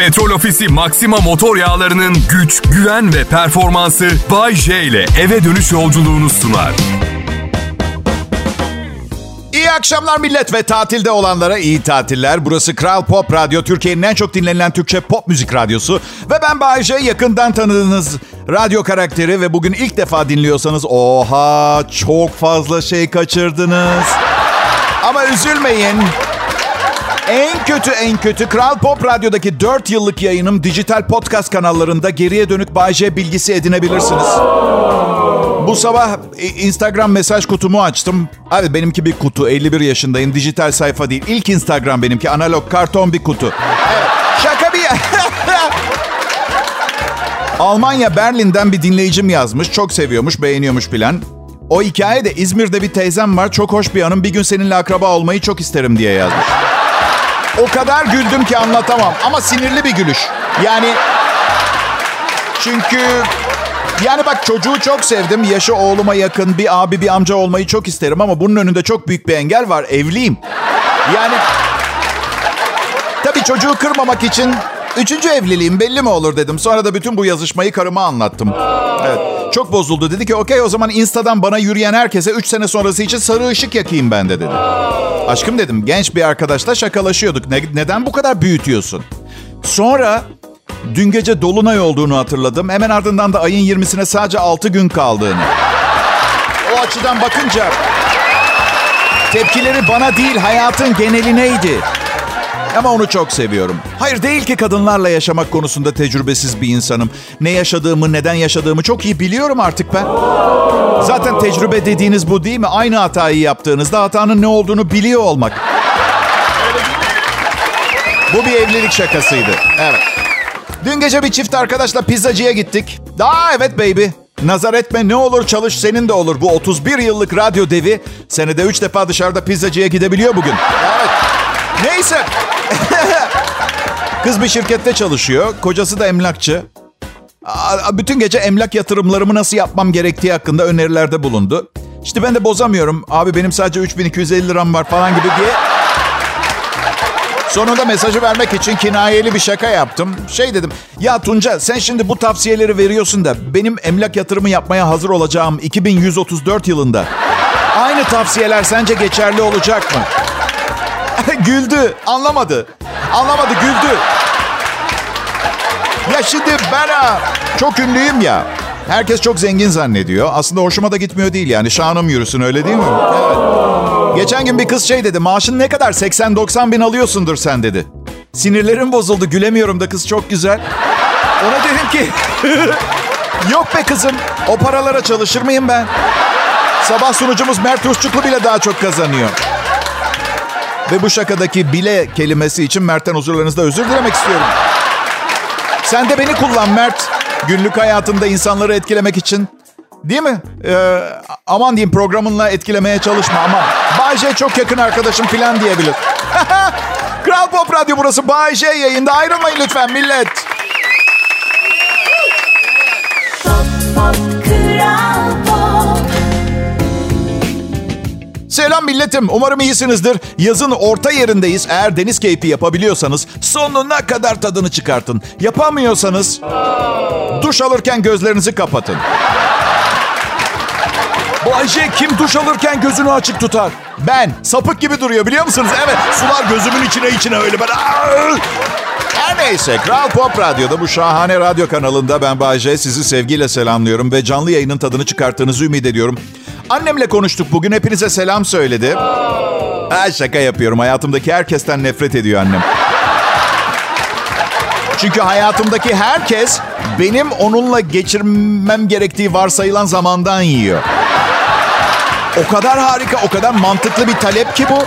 Petrol Ofisi Maxima motor yağlarının güç, güven ve performansı Bay J ile eve dönüş yolculuğunu sunar. İyi akşamlar millet ve tatilde olanlara iyi tatiller. Burası Kral Pop Radyo, Türkiye'nin en çok dinlenilen Türkçe pop müzik radyosu. Ve ben Bayece, yakından tanıdığınız radyo karakteri ve bugün ilk defa dinliyorsanız oha çok fazla şey kaçırdınız. Ama üzülmeyin. En kötü en kötü Kral Pop Radyo'daki 4 yıllık yayınım dijital podcast kanallarında geriye dönük Bayece bilgisi edinebilirsiniz. Bu sabah Instagram mesaj kutumu açtım. Abi benimki bir kutu. 51 yaşındayım. Dijital sayfa değil. İlk Instagram benimki. Analog karton bir kutu. Şaka bir... Almanya Berlin'den bir dinleyicim yazmış. Çok seviyormuş, beğeniyormuş filan. O hikaye de İzmir'de bir teyzem var. Çok hoş bir hanım. Bir gün seninle akraba olmayı çok isterim diye yazmış. O kadar güldüm ki anlatamam. Ama sinirli bir gülüş. Yani çünkü yani bak çocuğu çok sevdim. Yaşı oğluma yakın bir abi bir amca olmayı çok isterim ama bunun önünde çok büyük bir engel var. Evliyim. Yani tabii çocuğu kırmamak için üçüncü evliliğim belli mi olur dedim. Sonra da bütün bu yazışmayı karıma anlattım. Evet. Çok bozuldu. Dedi ki okey o zaman Insta'dan bana yürüyen herkese 3 sene sonrası için sarı ışık yakayım ben de dedi. Aşkım dedim genç bir arkadaşla şakalaşıyorduk. Ne, neden bu kadar büyütüyorsun? Sonra Dün gece dolunay olduğunu hatırladım. Hemen ardından da ayın 20'sine sadece 6 gün kaldığını. O açıdan bakınca tepkileri bana değil hayatın genelineydi. Ama onu çok seviyorum. Hayır değil ki kadınlarla yaşamak konusunda tecrübesiz bir insanım. Ne yaşadığımı, neden yaşadığımı çok iyi biliyorum artık ben. Zaten tecrübe dediğiniz bu değil mi? Aynı hatayı yaptığınızda hatanın ne olduğunu biliyor olmak. Bu bir evlilik şakasıydı. Evet. Dün gece bir çift arkadaşla pizzacıya gittik. Aa evet baby. Nazar etme ne olur çalış senin de olur. Bu 31 yıllık radyo devi senede 3 defa dışarıda pizzacıya gidebiliyor bugün. Evet. Neyse. Kız bir şirkette çalışıyor. Kocası da emlakçı. Bütün gece emlak yatırımlarımı nasıl yapmam gerektiği hakkında önerilerde bulundu. İşte ben de bozamıyorum. Abi benim sadece 3250 liram var falan gibi diye Sonunda mesajı vermek için kinayeli bir şaka yaptım. Şey dedim, ya Tunca sen şimdi bu tavsiyeleri veriyorsun da benim emlak yatırımı yapmaya hazır olacağım 2134 yılında. Aynı tavsiyeler sence geçerli olacak mı? güldü, anlamadı. Anlamadı, güldü. Ya şimdi ben çok ünlüyüm ya. Herkes çok zengin zannediyor. Aslında hoşuma da gitmiyor değil yani. Şanım yürüsün öyle değil mi? Evet. Geçen gün bir kız şey dedi. Maaşın ne kadar? 80-90 bin alıyorsundur sen dedi. Sinirlerim bozuldu. Gülemiyorum da kız çok güzel. Ona dedim ki... Yok be kızım. O paralara çalışır mıyım ben? Sabah sunucumuz Mert Uççuklu bile daha çok kazanıyor. Ve bu şakadaki bile kelimesi için Mert'ten huzurlarınızda özür dilemek istiyorum. Sen de beni kullan Mert. Günlük hayatında insanları etkilemek için. Değil mi? Ee, aman diyeyim programınla etkilemeye çalışma ama Bay çok yakın arkadaşım falan diyebilir. Kral Pop Radyo burası Bay yayında. Ayrılmayın lütfen millet. Selam milletim. Umarım iyisinizdir. Yazın orta yerindeyiz. Eğer deniz keyfi yapabiliyorsanız sonuna kadar tadını çıkartın. Yapamıyorsanız duş alırken gözlerinizi kapatın. Bu Ayşe kim duş alırken gözünü açık tutar? Ben. Sapık gibi duruyor biliyor musunuz? Evet. Sular gözümün içine içine öyle. Ben... Her neyse Kral Pop Radyo'da bu şahane radyo kanalında ben Bayce sizi sevgiyle selamlıyorum ve canlı yayının tadını çıkarttığınızı ümit ediyorum. Annemle konuştuk bugün hepinize selam söyledi. Ha, şaka yapıyorum hayatımdaki herkesten nefret ediyor annem. Çünkü hayatımdaki herkes benim onunla geçirmem gerektiği varsayılan zamandan yiyor. O kadar harika, o kadar mantıklı bir talep ki bu.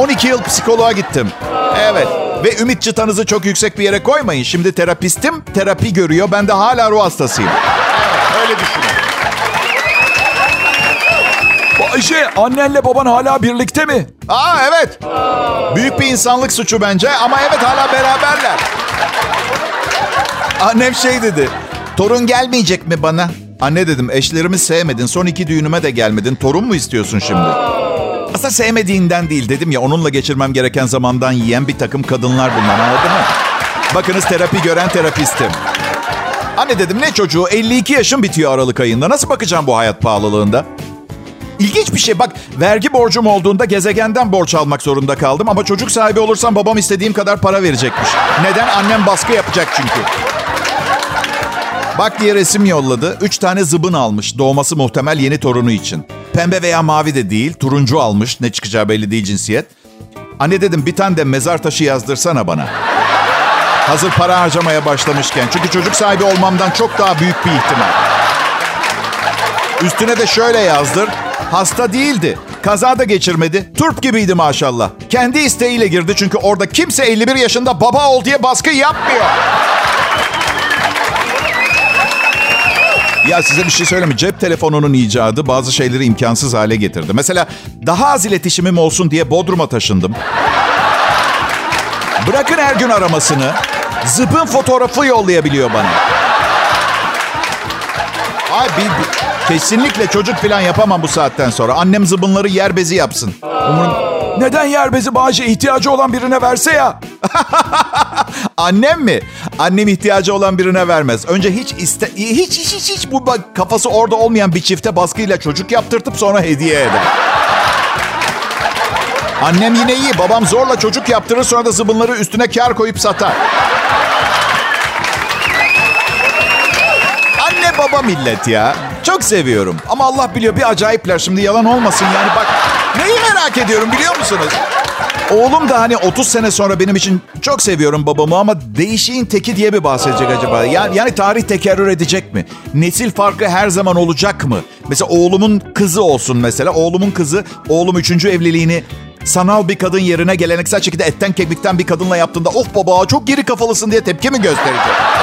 12 yıl psikoloğa gittim. Evet. Ve ümit çıtanızı çok yüksek bir yere koymayın. Şimdi terapistim, terapi görüyor. Ben de hala ruh hastasıyım. Evet, öyle düşünün. Ayşe, annenle baban hala birlikte mi? Aa evet. Büyük bir insanlık suçu bence ama evet hala beraberler. Annem şey dedi. Torun gelmeyecek mi bana? Anne dedim eşlerimi sevmedin. Son iki düğünüme de gelmedin. Torun mu istiyorsun şimdi? Aslında sevmediğinden değil dedim ya onunla geçirmem gereken zamandan yiyen bir takım kadınlar bunlar anladın mı? Bakınız terapi gören terapistim. Anne dedim ne çocuğu 52 yaşım bitiyor Aralık ayında. Nasıl bakacağım bu hayat pahalılığında? İlginç bir şey. Bak vergi borcum olduğunda gezegenden borç almak zorunda kaldım. Ama çocuk sahibi olursam babam istediğim kadar para verecekmiş. Neden? Annem baskı yapacak çünkü. Bak diye resim yolladı. Üç tane zıbın almış. Doğması muhtemel yeni torunu için. Pembe veya mavi de değil. Turuncu almış. Ne çıkacağı belli değil cinsiyet. Anne dedim bir tane de mezar taşı yazdırsana bana. Hazır para harcamaya başlamışken. Çünkü çocuk sahibi olmamdan çok daha büyük bir ihtimal. Üstüne de şöyle yazdır. Hasta değildi. Kaza da geçirmedi. Turp gibiydi maşallah. Kendi isteğiyle girdi çünkü orada kimse 51 yaşında baba ol diye baskı yapmıyor. Ya size bir şey söyleyeyim mi? Cep telefonunun icadı bazı şeyleri imkansız hale getirdi. Mesela daha az iletişimim olsun diye Bodrum'a taşındım. Bırakın her gün aramasını. Zıpın fotoğrafı yollayabiliyor bana. Ay bir, bir- kesinlikle çocuk falan yapamam bu saatten sonra. Annem zıbınları yer bezi yapsın. Umurum, neden yer bezi bağışı ihtiyacı olan birine verse ya? Annem mi? Annem ihtiyacı olan birine vermez. Önce hiç iste hiç hiç hiç, hiç bu bak kafası orada olmayan bir çifte baskıyla çocuk yaptırtıp sonra hediye eder. Annem yine iyi. Babam zorla çocuk yaptırır sonra da zıbınları üstüne kar koyup satar. Anne baba millet ya. Çok seviyorum. Ama Allah biliyor bir acayipler. Şimdi yalan olmasın yani bak. Neyi merak ediyorum biliyor musunuz? Oğlum da hani 30 sene sonra benim için çok seviyorum babamı ama değişiğin teki diye mi bahsedecek acaba? Yani, yani tarih tekerrür edecek mi? Nesil farkı her zaman olacak mı? Mesela oğlumun kızı olsun mesela. Oğlumun kızı oğlum 3. evliliğini sanal bir kadın yerine geleneksel şekilde etten kemikten bir kadınla yaptığında of baba çok geri kafalısın diye tepki mi gösterecek?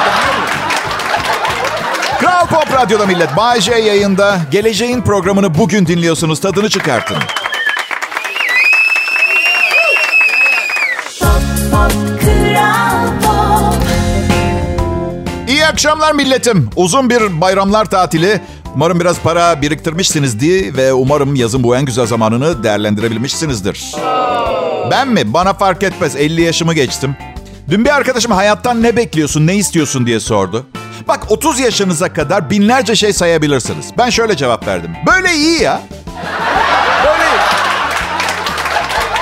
Pop Radyo'da millet. Bay J yayında. Geleceğin programını bugün dinliyorsunuz. Tadını çıkartın. Pop İyi akşamlar milletim. Uzun bir bayramlar tatili. Umarım biraz para biriktirmişsinizdir ve umarım yazın bu en güzel zamanını değerlendirebilmişsinizdir. Ben mi? Bana fark etmez. 50 yaşımı geçtim. Dün bir arkadaşım hayattan ne bekliyorsun, ne istiyorsun diye sordu. Bak 30 yaşınıza kadar binlerce şey sayabilirsiniz. Ben şöyle cevap verdim. Böyle iyi ya. Böyle.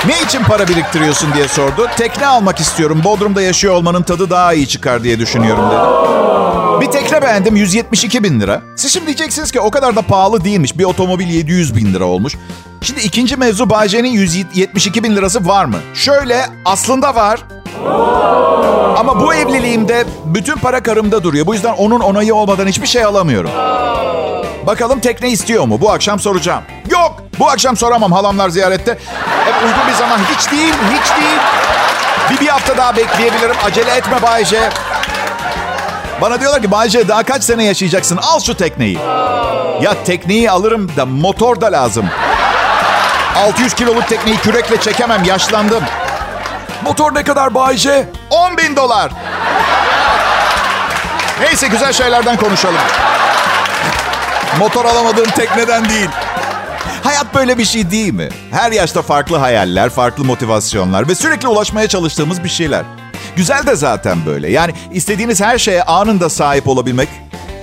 Ne için para biriktiriyorsun diye sordu. Tekne almak istiyorum. Bodrum'da yaşıyor olmanın tadı daha iyi çıkar diye düşünüyorum dedi. Bir tekne beğendim 172 bin lira. Siz şimdi diyeceksiniz ki o kadar da pahalı değilmiş. Bir otomobil 700 bin lira olmuş. Şimdi ikinci mevzu Bayce'nin 172 bin lirası var mı? Şöyle aslında var. Ama bu evliliğimde bütün para karımda duruyor. Bu yüzden onun onayı olmadan hiçbir şey alamıyorum. Bakalım tekne istiyor mu? Bu akşam soracağım. Yok. Bu akşam soramam halamlar ziyarette. Hep uygun bir zaman. Hiç değil, hiç değil. Bir, bir hafta daha bekleyebilirim. Acele etme Bayce. Bana diyorlar ki Bayce daha kaç sene yaşayacaksın? Al şu tekneyi. Ya tekneyi alırım da motor da lazım. 600 kiloluk tekneyi kürekle çekemem. Yaşlandım. Motor ne kadar Bayce? 10 bin dolar. Neyse güzel şeylerden konuşalım. Motor alamadığım tekneden değil. Hayat böyle bir şey değil mi? Her yaşta farklı hayaller, farklı motivasyonlar ve sürekli ulaşmaya çalıştığımız bir şeyler. Güzel de zaten böyle. Yani istediğiniz her şeye anında sahip olabilmek.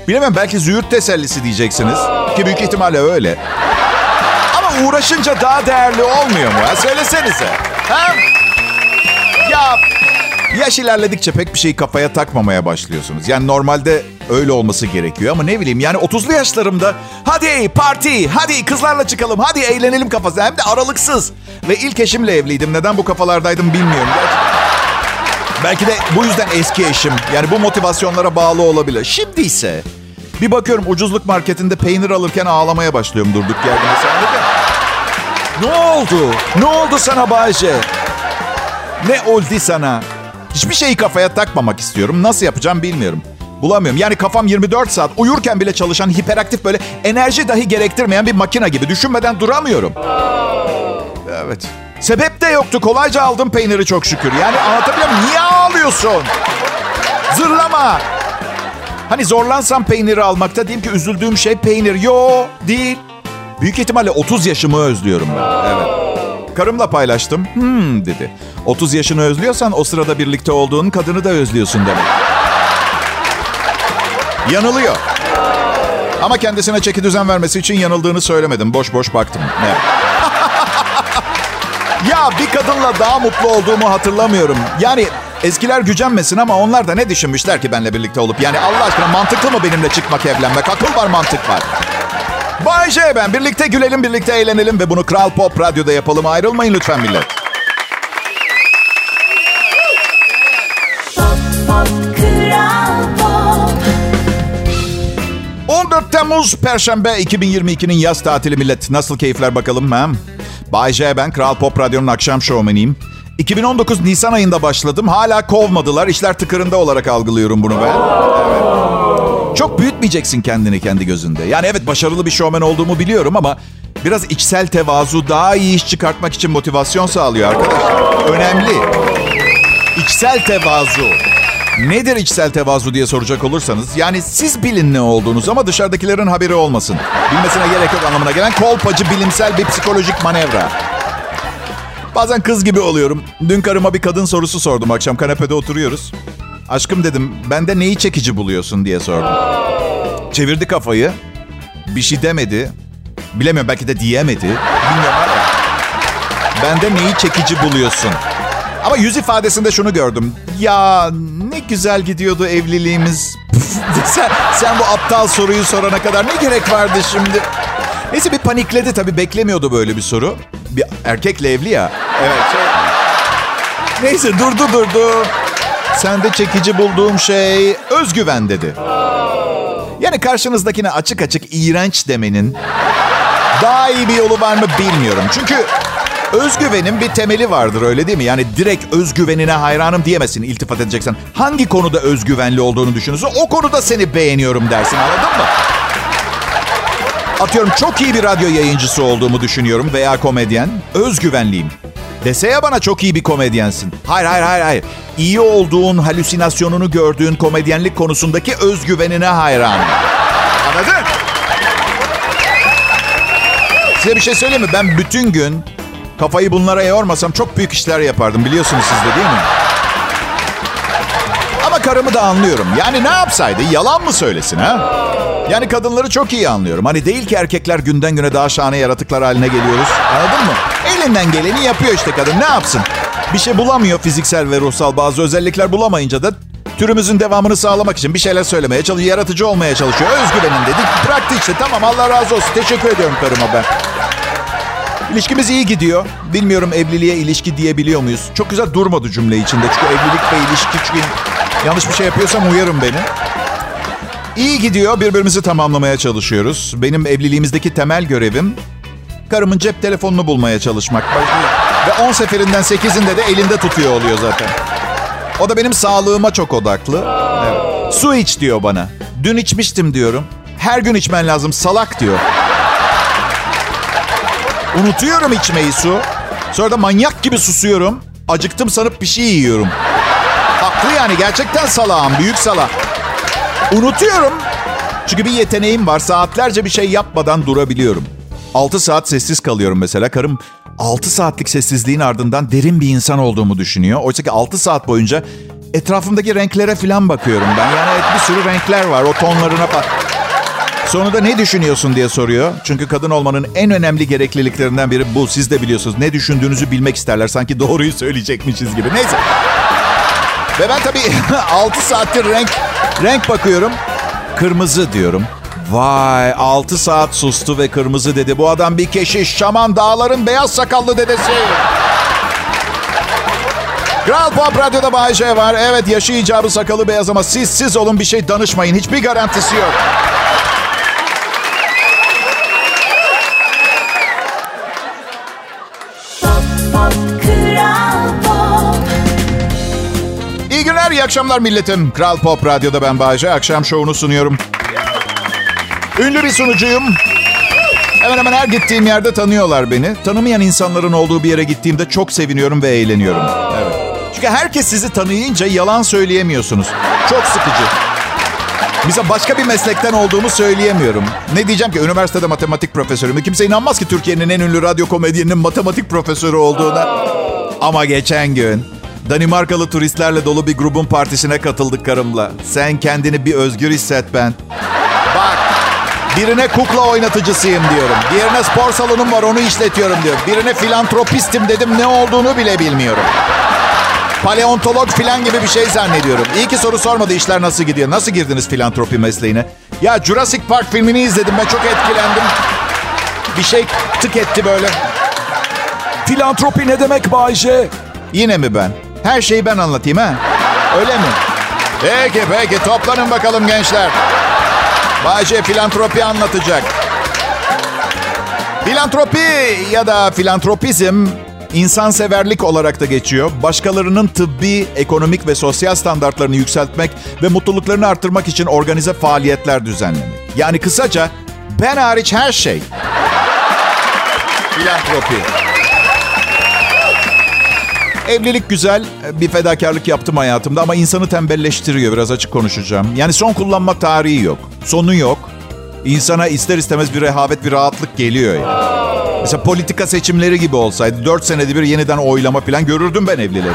Bilemem belki züğürt tesellisi diyeceksiniz. Ki büyük ihtimalle öyle. Ama uğraşınca daha değerli olmuyor mu? Ha? Söylesenize. Ha? Ya yaş ilerledikçe pek bir şeyi kafaya takmamaya başlıyorsunuz. Yani normalde öyle olması gerekiyor ama ne bileyim yani 30'lu yaşlarımda hadi parti, hadi kızlarla çıkalım, hadi eğlenelim kafası. Hem de aralıksız. Ve ilk eşimle evliydim. Neden bu kafalardaydım bilmiyorum. Belki de bu yüzden eski eşim. Yani bu motivasyonlara bağlı olabilir. Şimdi ise bir bakıyorum ucuzluk marketinde peynir alırken ağlamaya başlıyorum durduk yerde. Ne oldu? Ne oldu sana Bayce? Ne oldu sana? Hiçbir şeyi kafaya takmamak istiyorum. Nasıl yapacağım bilmiyorum. Bulamıyorum. Yani kafam 24 saat uyurken bile çalışan hiperaktif böyle enerji dahi gerektirmeyen bir makine gibi. Düşünmeden duramıyorum. Evet. Sebep de yoktu. Kolayca aldım peyniri çok şükür. Yani anlatabiliyor muyum? Niye ağlıyorsun? Zırlama. Hani zorlansam peyniri almakta diyeyim ki üzüldüğüm şey peynir. Yo değil. Büyük ihtimalle 30 yaşımı özlüyorum ben. Evet. Karımla paylaştım. Hmm dedi. 30 yaşını özlüyorsan o sırada birlikte olduğun kadını da özlüyorsun demek. Yanılıyor. Ama kendisine çeki düzen vermesi için yanıldığını söylemedim. Boş boş baktım. Evet. ya bir kadınla daha mutlu olduğumu hatırlamıyorum. Yani eskiler gücenmesin ama onlar da ne düşünmüşler ki benimle birlikte olup? Yani Allah aşkına mantıklı mı benimle çıkmak evlenmek? Akıl var mantık var. Bay J ben. Birlikte gülelim, birlikte eğlenelim ve bunu Kral Pop Radyo'da yapalım. Ayrılmayın lütfen millet. Pop, pop, Kral Pop. 14 Temmuz Perşembe 2022'nin yaz tatili millet. Nasıl keyifler bakalım ha? Bay J ben. Kral Pop Radyo'nun akşam şovmeniyim. 2019 Nisan ayında başladım. Hala kovmadılar. İşler tıkırında olarak algılıyorum bunu ben. Evet. Çok büyütmeyeceksin kendini kendi gözünde. Yani evet başarılı bir şovmen olduğumu biliyorum ama biraz içsel tevazu daha iyi iş çıkartmak için motivasyon sağlıyor arkadaşlar. Önemli. İçsel tevazu. Nedir içsel tevazu diye soracak olursanız, yani siz bilin ne olduğunuz ama dışarıdakilerin haberi olmasın. Bilmesine gerek yok anlamına gelen kolpacı bilimsel bir psikolojik manevra. Bazen kız gibi oluyorum. Dün karıma bir kadın sorusu sordum akşam kanepede oturuyoruz. Aşkım dedim, bende neyi çekici buluyorsun diye sordum. Çevirdi kafayı. Bir şey demedi. Bilemiyorum belki de diyemedi. Bilmiyorum. Bende neyi çekici buluyorsun? Ama yüz ifadesinde şunu gördüm. Ya ne güzel gidiyordu evliliğimiz. sen, sen bu aptal soruyu sorana kadar ne gerek vardı şimdi? Neyse bir panikledi tabii beklemiyordu böyle bir soru. Bir erkekle evli ya. Evet. Şey... Neyse durdu durdu. Sende çekici bulduğum şey özgüven dedi. Yani karşınızdakine açık açık iğrenç demenin daha iyi bir yolu var mı bilmiyorum. Çünkü özgüvenin bir temeli vardır öyle değil mi? Yani direkt özgüvenine hayranım diyemezsin iltifat edeceksen. Hangi konuda özgüvenli olduğunu düşünürsün o konuda seni beğeniyorum dersin anladın mı? Atıyorum çok iyi bir radyo yayıncısı olduğumu düşünüyorum veya komedyen. Özgüvenliyim. Dese ya bana çok iyi bir komedyensin. Hayır hayır hayır hayır. İyi olduğun halüsinasyonunu gördüğün komedyenlik konusundaki özgüvenine hayranım. Anladın? Size bir şey söyleyeyim mi? Ben bütün gün kafayı bunlara yormasam çok büyük işler yapardım. Biliyorsunuz siz de değil mi? Karımı da anlıyorum. Yani ne yapsaydı? Yalan mı söylesin ha? Yani kadınları çok iyi anlıyorum. Hani değil ki erkekler günden güne daha şahane yaratıklar haline geliyoruz. Anladın mı? Elinden geleni yapıyor işte kadın. Ne yapsın? Bir şey bulamıyor fiziksel ve ruhsal bazı özellikler bulamayınca da türümüzün devamını sağlamak için bir şeyler söylemeye çalışıyor. Yaratıcı olmaya çalışıyor. Özgüvenin dedik. Bıraktı işte. Tamam Allah razı olsun. Teşekkür ediyorum karıma ben. İlişkimiz iyi gidiyor. Bilmiyorum evliliğe ilişki diyebiliyor muyuz? Çok güzel durmadı cümle içinde. Çünkü evlilik ve ilişki çünkü yanlış bir şey yapıyorsam uyarın beni. İyi gidiyor. Birbirimizi tamamlamaya çalışıyoruz. Benim evliliğimizdeki temel görevim karımın cep telefonunu bulmaya çalışmak. Ve 10 seferinden 8'inde de elinde tutuyor oluyor zaten. O da benim sağlığıma çok odaklı. Evet. Su iç diyor bana. Dün içmiştim diyorum. Her gün içmen lazım salak diyor. Unutuyorum içmeyi su. Sonra da manyak gibi susuyorum. Acıktım sanıp bir şey yiyorum. Haklı yani gerçekten salağım. Büyük salak. Unutuyorum. Çünkü bir yeteneğim var. Saatlerce bir şey yapmadan durabiliyorum. 6 saat sessiz kalıyorum mesela. Karım 6 saatlik sessizliğin ardından derin bir insan olduğumu düşünüyor. Oysa ki 6 saat boyunca etrafımdaki renklere falan bakıyorum ben. Yani bir sürü renkler var. O tonlarına bak. Sonunda ne düşünüyorsun diye soruyor. Çünkü kadın olmanın en önemli gerekliliklerinden biri bu. Siz de biliyorsunuz. Ne düşündüğünüzü bilmek isterler. Sanki doğruyu söyleyecekmişiz gibi. Neyse. Ve ben tabii 6 saattir renk renk bakıyorum. Kırmızı diyorum. Vay 6 saat sustu ve kırmızı dedi. Bu adam bir keşiş. Şaman dağların beyaz sakallı dedesi. Kral Pop Radyo'da Bay J var. Evet yaşı icabı sakalı beyaz ama siz siz olun bir şey danışmayın. Hiçbir garantisi yok. Akşamlar milletim. Kral Pop Radyo'da ben Bayece. Akşam şovunu sunuyorum. Ünlü bir sunucuyum. Hemen hemen her gittiğim yerde tanıyorlar beni. Tanımayan insanların olduğu bir yere gittiğimde çok seviniyorum ve eğleniyorum. Evet. Çünkü herkes sizi tanıyınca yalan söyleyemiyorsunuz. Çok sıkıcı. Mesela başka bir meslekten olduğumu söyleyemiyorum. Ne diyeceğim ki üniversitede matematik profesörüm. Kimse inanmaz ki Türkiye'nin en ünlü radyo komedyeninin matematik profesörü olduğuna. Ama geçen gün Danimarkalı turistlerle dolu bir grubun partisine katıldık karımla. Sen kendini bir özgür hisset ben. Bak birine kukla oynatıcısıyım diyorum. Diğerine spor salonum var onu işletiyorum diyorum. Birine filantropistim dedim ne olduğunu bile bilmiyorum. Paleontolog falan gibi bir şey zannediyorum. İyi ki soru sormadı işler nasıl gidiyor. Nasıl girdiniz filantropi mesleğine? Ya Jurassic Park filmini izledim ben çok etkilendim. Bir şey tık etti böyle. Filantropi ne demek Bayce? Yine mi ben? Her şeyi ben anlatayım ha? Öyle mi? Peki peki toplanın bakalım gençler. Bayce filantropi anlatacak. Filantropi ya da filantropizm insanseverlik olarak da geçiyor. Başkalarının tıbbi, ekonomik ve sosyal standartlarını yükseltmek ve mutluluklarını arttırmak için organize faaliyetler düzenlemek. Yani kısaca ben hariç her şey. Filantropi. Evlilik güzel. Bir fedakarlık yaptım hayatımda ama insanı tembelleştiriyor. Biraz açık konuşacağım. Yani son kullanma tarihi yok. Sonu yok. İnsana ister istemez bir rehavet, bir rahatlık geliyor yani. Mesela politika seçimleri gibi olsaydı 4 senede bir yeniden oylama falan görürdüm ben evlileri.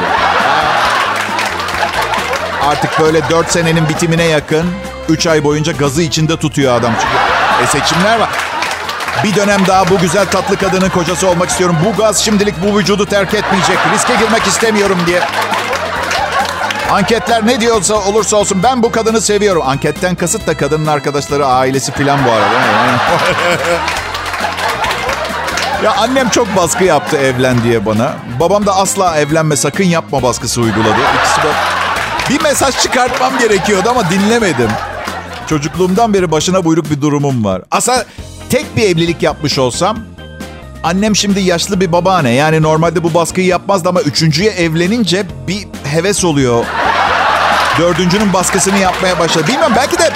Artık böyle 4 senenin bitimine yakın 3 ay boyunca gazı içinde tutuyor adam. Çünkü e, seçimler var. Bir dönem daha bu güzel tatlı kadının kocası olmak istiyorum. Bu gaz şimdilik bu vücudu terk etmeyecek. Riske girmek istemiyorum diye. Anketler ne diyorsa olursa olsun ben bu kadını seviyorum. Anketten kasıt da kadının arkadaşları, ailesi falan bu arada. ya annem çok baskı yaptı evlen diye bana. Babam da asla evlenme sakın yapma baskısı uyguladı. İkisi de bir mesaj çıkartmam gerekiyordu ama dinlemedim. Çocukluğumdan beri başına buyruk bir durumum var. Aslında tek bir evlilik yapmış olsam annem şimdi yaşlı bir babaanne. Yani normalde bu baskıyı yapmazdı ama üçüncüye evlenince bir heves oluyor. Dördüncünün baskısını yapmaya başladı. Bilmem belki de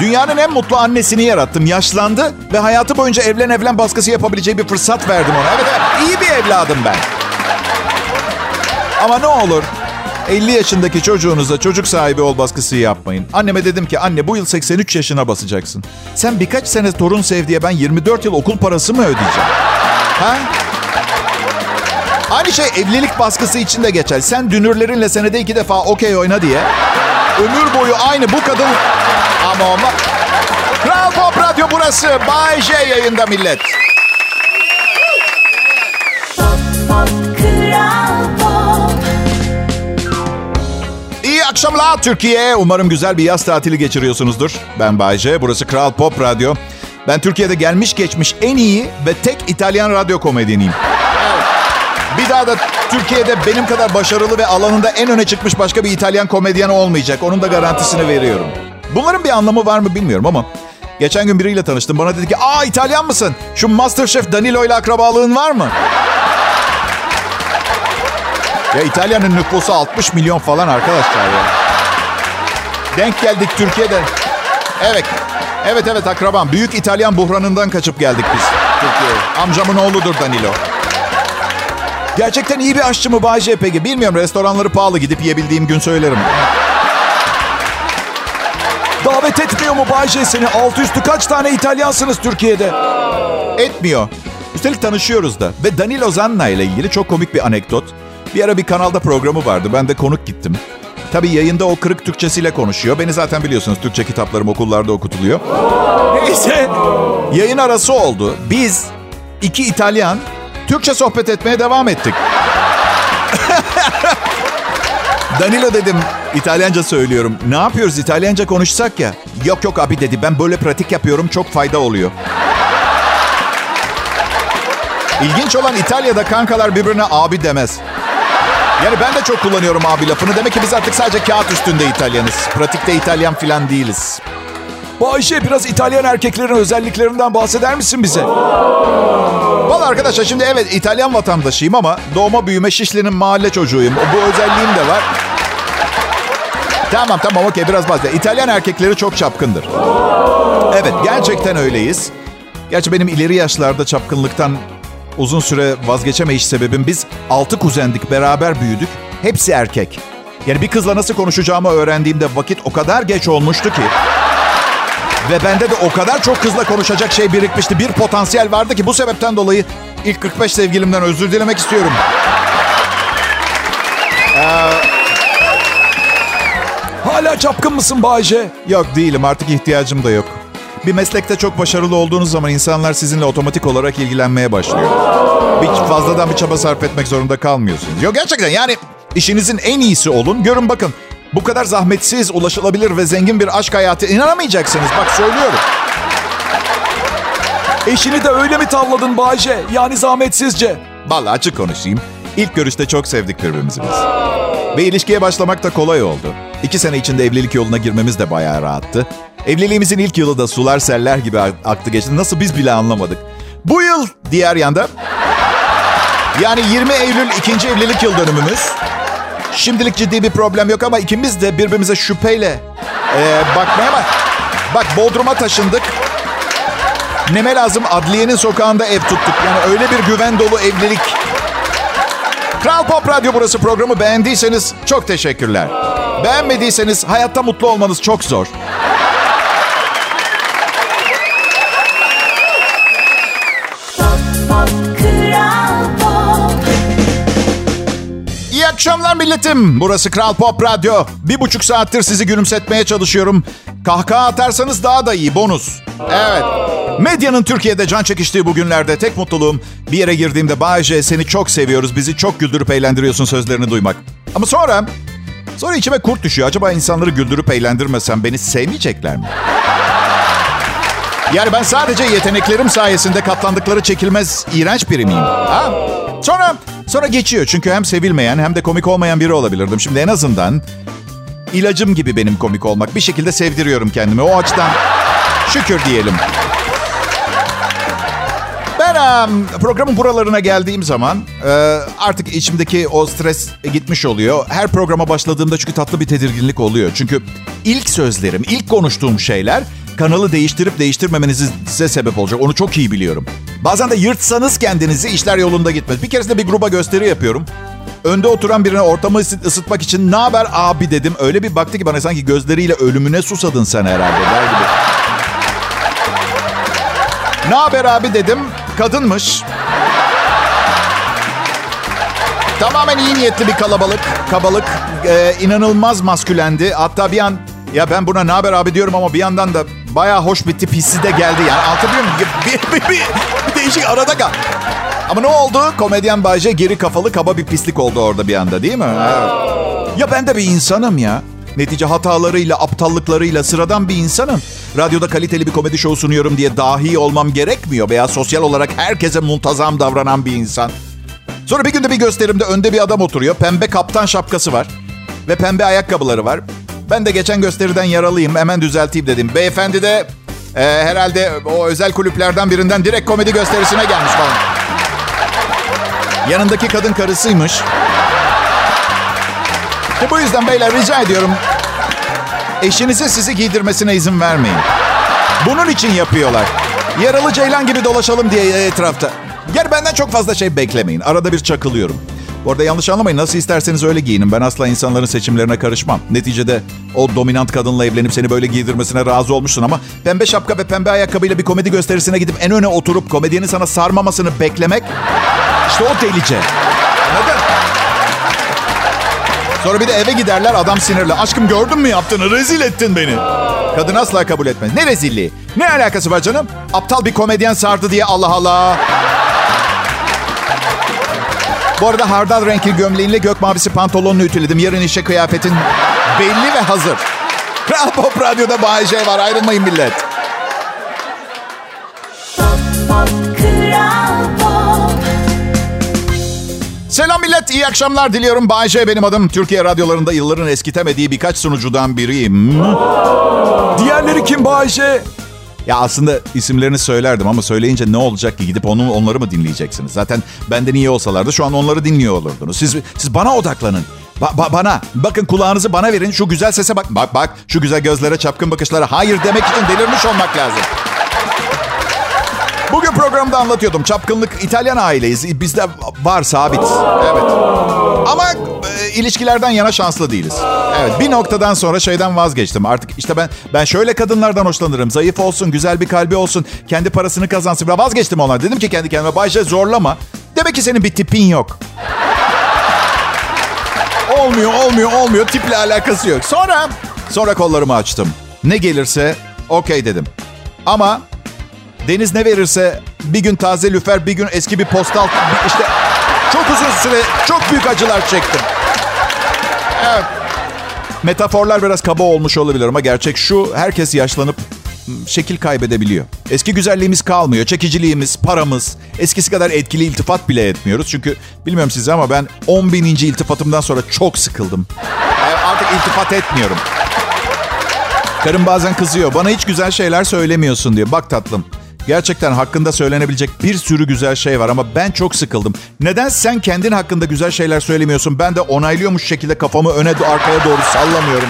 dünyanın en mutlu annesini yarattım. Yaşlandı ve hayatı boyunca evlen evlen baskısı yapabileceği bir fırsat verdim ona. Evet, evet iyi bir evladım ben. Ama ne olur 50 yaşındaki çocuğunuza çocuk sahibi ol baskısı yapmayın. Anneme dedim ki anne bu yıl 83 yaşına basacaksın. Sen birkaç sene torun sev diye ben 24 yıl okul parası mı ödeyeceğim? Ha? Aynı şey evlilik baskısı için de geçer. Sen dünürlerinle senede iki defa okey oyna diye. Ömür boyu aynı bu kadın... Ama ama... Kral Pop Radyo burası. Bay J yayında millet. Akşamlar Türkiye. Umarım güzel bir yaz tatili geçiriyorsunuzdur. Ben Bayce, burası Kral Pop Radyo. Ben Türkiye'de gelmiş geçmiş en iyi ve tek İtalyan radyo komedyeniyim. Bir daha da Türkiye'de benim kadar başarılı ve alanında en öne çıkmış başka bir İtalyan komedyen olmayacak. Onun da garantisini veriyorum. Bunların bir anlamı var mı bilmiyorum ama geçen gün biriyle tanıştım. Bana dedi ki, "Aa İtalyan mısın? Şu Masterchef Danilo ile akrabalığın var mı?" Ya İtalya'nın nüfusu 60 milyon falan arkadaşlar ya. Denk geldik Türkiye'de. Evet. Evet evet akrabam. Büyük İtalyan buhranından kaçıp geldik biz Türkiye'ye. Amcamın oğludur Danilo. Gerçekten iyi bir aşçı mı Bay J peki? Bilmiyorum restoranları pahalı gidip yiyebildiğim gün söylerim. Davet etmiyor mu Bayce seni? Altı üstü kaç tane İtalyansınız Türkiye'de? Etmiyor. Üstelik tanışıyoruz da. Ve Danilo Zanna ile ilgili çok komik bir anekdot. Bir ara bir kanalda programı vardı. Ben de konuk gittim. Tabii yayında o kırık Türkçesiyle konuşuyor. Beni zaten biliyorsunuz Türkçe kitaplarım okullarda okutuluyor. Neyse yayın arası oldu. Biz iki İtalyan Türkçe sohbet etmeye devam ettik. Danilo dedim İtalyanca söylüyorum. Ne yapıyoruz İtalyanca konuşsak ya? Yok yok abi dedi ben böyle pratik yapıyorum çok fayda oluyor. İlginç olan İtalya'da kankalar birbirine abi demez. Yani ben de çok kullanıyorum abi lafını. Demek ki biz artık sadece kağıt üstünde İtalyanız. Pratikte İtalyan falan değiliz. Bayce biraz İtalyan erkeklerin özelliklerinden bahseder misin bize? Valla arkadaşlar şimdi evet İtalyan vatandaşıyım ama doğma büyüme Şişli'nin mahalle çocuğuyum. Bu özelliğim de var. Tamam tamam okey biraz bahsedelim. İtalyan erkekleri çok çapkındır. Evet gerçekten öyleyiz. Gerçi benim ileri yaşlarda çapkınlıktan uzun süre vazgeçemeyiş sebebim biz altı kuzendik beraber büyüdük. Hepsi erkek. Yani bir kızla nasıl konuşacağımı öğrendiğimde vakit o kadar geç olmuştu ki. Ve bende de o kadar çok kızla konuşacak şey birikmişti. Bir potansiyel vardı ki bu sebepten dolayı ilk 45 sevgilimden özür dilemek istiyorum. Hala çapkın mısın Bayce? Yok değilim artık ihtiyacım da yok. Bir meslekte çok başarılı olduğunuz zaman insanlar sizinle otomatik olarak ilgilenmeye başlıyor. Hiç fazladan bir çaba sarf etmek zorunda kalmıyorsunuz. Yok gerçekten yani işinizin en iyisi olun. Görün bakın bu kadar zahmetsiz, ulaşılabilir ve zengin bir aşk hayatı inanamayacaksınız. Bak söylüyorum. Eşini de öyle mi tavladın Bayce? Yani zahmetsizce. Vallahi açık konuşayım. İlk görüşte çok sevdik birbirimizi biz. Ve ilişkiye başlamak da kolay oldu. İki sene içinde evlilik yoluna girmemiz de bayağı rahattı. Evliliğimizin ilk yılı da sular seller gibi aktı geçti. Nasıl biz bile anlamadık. Bu yıl diğer yanda yani 20 Eylül ikinci evlilik yıl dönümümüz. Şimdilik ciddi bir problem yok ama ikimiz de birbirimize şüpheyle e, bakmaya bak. Bak Bodrum'a taşındık. Neme lazım adliyenin sokağında ev tuttuk. Yani öyle bir güven dolu evlilik. Kral Pop Radyo burası programı beğendiyseniz çok teşekkürler. Beğenmediyseniz hayatta mutlu olmanız çok zor. Akşamlar milletim. Burası Kral Pop Radyo. Bir buçuk saattir sizi gülümsetmeye çalışıyorum. Kahkaha atarsanız daha da iyi. Bonus. Evet. Medyanın Türkiye'de can çekiştiği bu günlerde tek mutluluğum bir yere girdiğimde Bayce seni çok seviyoruz, bizi çok güldürüp eğlendiriyorsun sözlerini duymak. Ama sonra, sonra içime kurt düşüyor. Acaba insanları güldürüp eğlendirmesem beni sevmeyecekler mi? Yani ben sadece yeteneklerim sayesinde katlandıkları çekilmez iğrenç biri miyim? Ha? Sonra sonra geçiyor çünkü hem sevilmeyen hem de komik olmayan biri olabilirdim. Şimdi en azından ilacım gibi benim komik olmak. Bir şekilde sevdiriyorum kendimi. O açıdan şükür diyelim. Em, programın buralarına geldiğim zaman e, artık içimdeki o stres gitmiş oluyor. Her programa başladığımda çünkü tatlı bir tedirginlik oluyor. Çünkü ilk sözlerim, ilk konuştuğum şeyler kanalı değiştirip değiştirmemenizi size sebep olacak. Onu çok iyi biliyorum. Bazen de yırtsanız kendinizi işler yolunda gitmez. Bir keresinde bir gruba gösteri yapıyorum. Önde oturan birine ortamı ısı- ısıtmak için ne haber abi dedim. Öyle bir baktı ki bana sanki gözleriyle ölümüne susadın sen herhalde der gibi. Ne haber abi dedim. Kadınmış. Tamamen iyi niyetli bir kalabalık. Kabalık. Ee, inanılmaz maskülendi. Hatta bir an ya ben buna ne haber abi diyorum ama bir yandan da bayağı hoş bir tip hissi de geldi. Yani anlatabiliyor muyum? Bir, bir, bir, bir değişik arada kal. Ama ne oldu? Komedyen Bayce geri kafalı kaba bir pislik oldu orada bir anda değil mi? Evet. Ya ben de bir insanım ya. Netice hatalarıyla, aptallıklarıyla sıradan bir insanım. Radyoda kaliteli bir komedi şovu sunuyorum diye dahi olmam gerekmiyor veya sosyal olarak herkese muntazam davranan bir insan. Sonra bir günde bir gösterimde önde bir adam oturuyor. Pembe kaptan şapkası var. Ve pembe ayakkabıları var. Ben de geçen gösteriden yaralıyım. Hemen düzelteyim dedim. Beyefendi de e, herhalde o özel kulüplerden birinden direkt komedi gösterisine gelmiş falan. Yanındaki kadın karısıymış. İşte bu yüzden beyler rica ediyorum. Eşinize sizi giydirmesine izin vermeyin. Bunun için yapıyorlar. Yaralı ceylan gibi dolaşalım diye etrafta. Gel benden çok fazla şey beklemeyin. Arada bir çakılıyorum. Bu arada yanlış anlamayın. Nasıl isterseniz öyle giyinin. Ben asla insanların seçimlerine karışmam. Neticede o dominant kadınla evlenip seni böyle giydirmesine razı olmuşsun ama pembe şapka ve pembe ayakkabıyla bir komedi gösterisine gidip en öne oturup komedyenin sana sarmamasını beklemek işte o delice. Sonra bir de eve giderler adam sinirli. Aşkım gördün mü yaptığını? Rezil ettin beni. Kadın asla kabul etmez. Ne rezilliği? Ne alakası var canım? Aptal bir komedyen sardı diye Allah Allah. Bu arada hardal renkli gömleğinle gök mavisi pantolonunu ütüledim. Yarın işe kıyafetin belli ve hazır. Kral Pop Radyo'da Bay J var. Ayrılmayın millet. Selam millet, iyi akşamlar diliyorum. Bay J benim adım. Türkiye radyolarında yılların eskitemediği birkaç sunucudan biriyim. Diğerleri kim Bayce? Ya aslında isimlerini söylerdim ama söyleyince ne olacak ki? Gidip onu, onları mı dinleyeceksiniz? Zaten benden iyi olsalardı şu an onları dinliyor olurdunuz. Siz, siz bana odaklanın. Ba- ba- bana. Bakın kulağınızı bana verin. Şu güzel sese bak. Bak bak. Şu güzel gözlere, çapkın bakışlara. Hayır demek için delirmiş olmak lazım. Bugün programda anlatıyordum. Çapkınlık İtalyan aileyiz. Bizde var sabit. Evet. Ama e, ilişkilerden yana şanslı değiliz. Evet bir noktadan sonra şeyden vazgeçtim. Artık işte ben ben şöyle kadınlardan hoşlanırım. Zayıf olsun, güzel bir kalbi olsun, kendi parasını kazansın. Ben vazgeçtim onlar. Dedim ki kendi kendime Bayce zorlama. Demek ki senin bir tipin yok. Olmuyor, olmuyor, olmuyor. Tiple alakası yok. Sonra, sonra kollarımı açtım. Ne gelirse okey dedim. Ama Deniz ne verirse bir gün taze lüfer, bir gün eski bir postal. işte çok uzun süre çok büyük acılar çektim. Evet. Metaforlar biraz kaba olmuş olabilir ama gerçek şu. Herkes yaşlanıp şekil kaybedebiliyor. Eski güzelliğimiz kalmıyor. Çekiciliğimiz, paramız. Eskisi kadar etkili iltifat bile etmiyoruz. Çünkü bilmiyorum size ama ben 10 bininci iltifatımdan sonra çok sıkıldım. Yani artık iltifat etmiyorum. Karım bazen kızıyor. Bana hiç güzel şeyler söylemiyorsun diyor. Bak tatlım. Gerçekten hakkında söylenebilecek bir sürü güzel şey var ama ben çok sıkıldım. Neden sen kendin hakkında güzel şeyler söylemiyorsun? Ben de onaylıyormuş şekilde kafamı öne arkaya doğru sallamıyorum.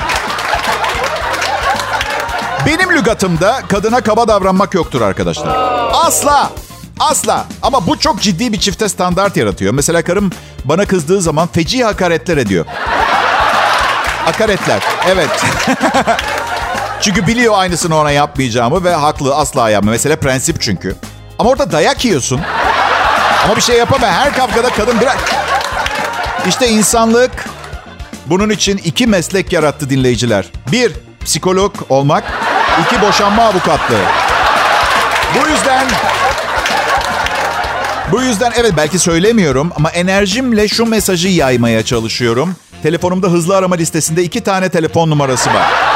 Benim lügatımda kadına kaba davranmak yoktur arkadaşlar. Asla. Asla. Ama bu çok ciddi bir çifte standart yaratıyor. Mesela karım bana kızdığı zaman feci hakaretler ediyor. Hakaretler. Evet. Çünkü biliyor aynısını ona yapmayacağımı ve haklı asla yapma. Mesela prensip çünkü. Ama orada dayak yiyorsun. Ama bir şey yapamıyor. Her kavgada kadın biraz... İşte insanlık bunun için iki meslek yarattı dinleyiciler. Bir, psikolog olmak. iki boşanma avukatlığı. Bu yüzden... Bu yüzden evet belki söylemiyorum ama enerjimle şu mesajı yaymaya çalışıyorum. Telefonumda hızlı arama listesinde iki tane telefon numarası var.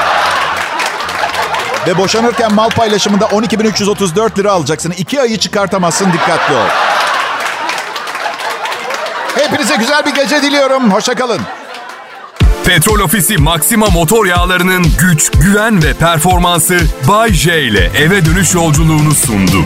Ve boşanırken mal paylaşımında 12.334 lira alacaksın. İki ayı çıkartamazsın dikkatli ol. Hepinize güzel bir gece diliyorum. Hoşçakalın. Petrol Ofisi Maxima motor yağlarının güç, güven ve performansı Bay J ile eve dönüş yolculuğunu sundu.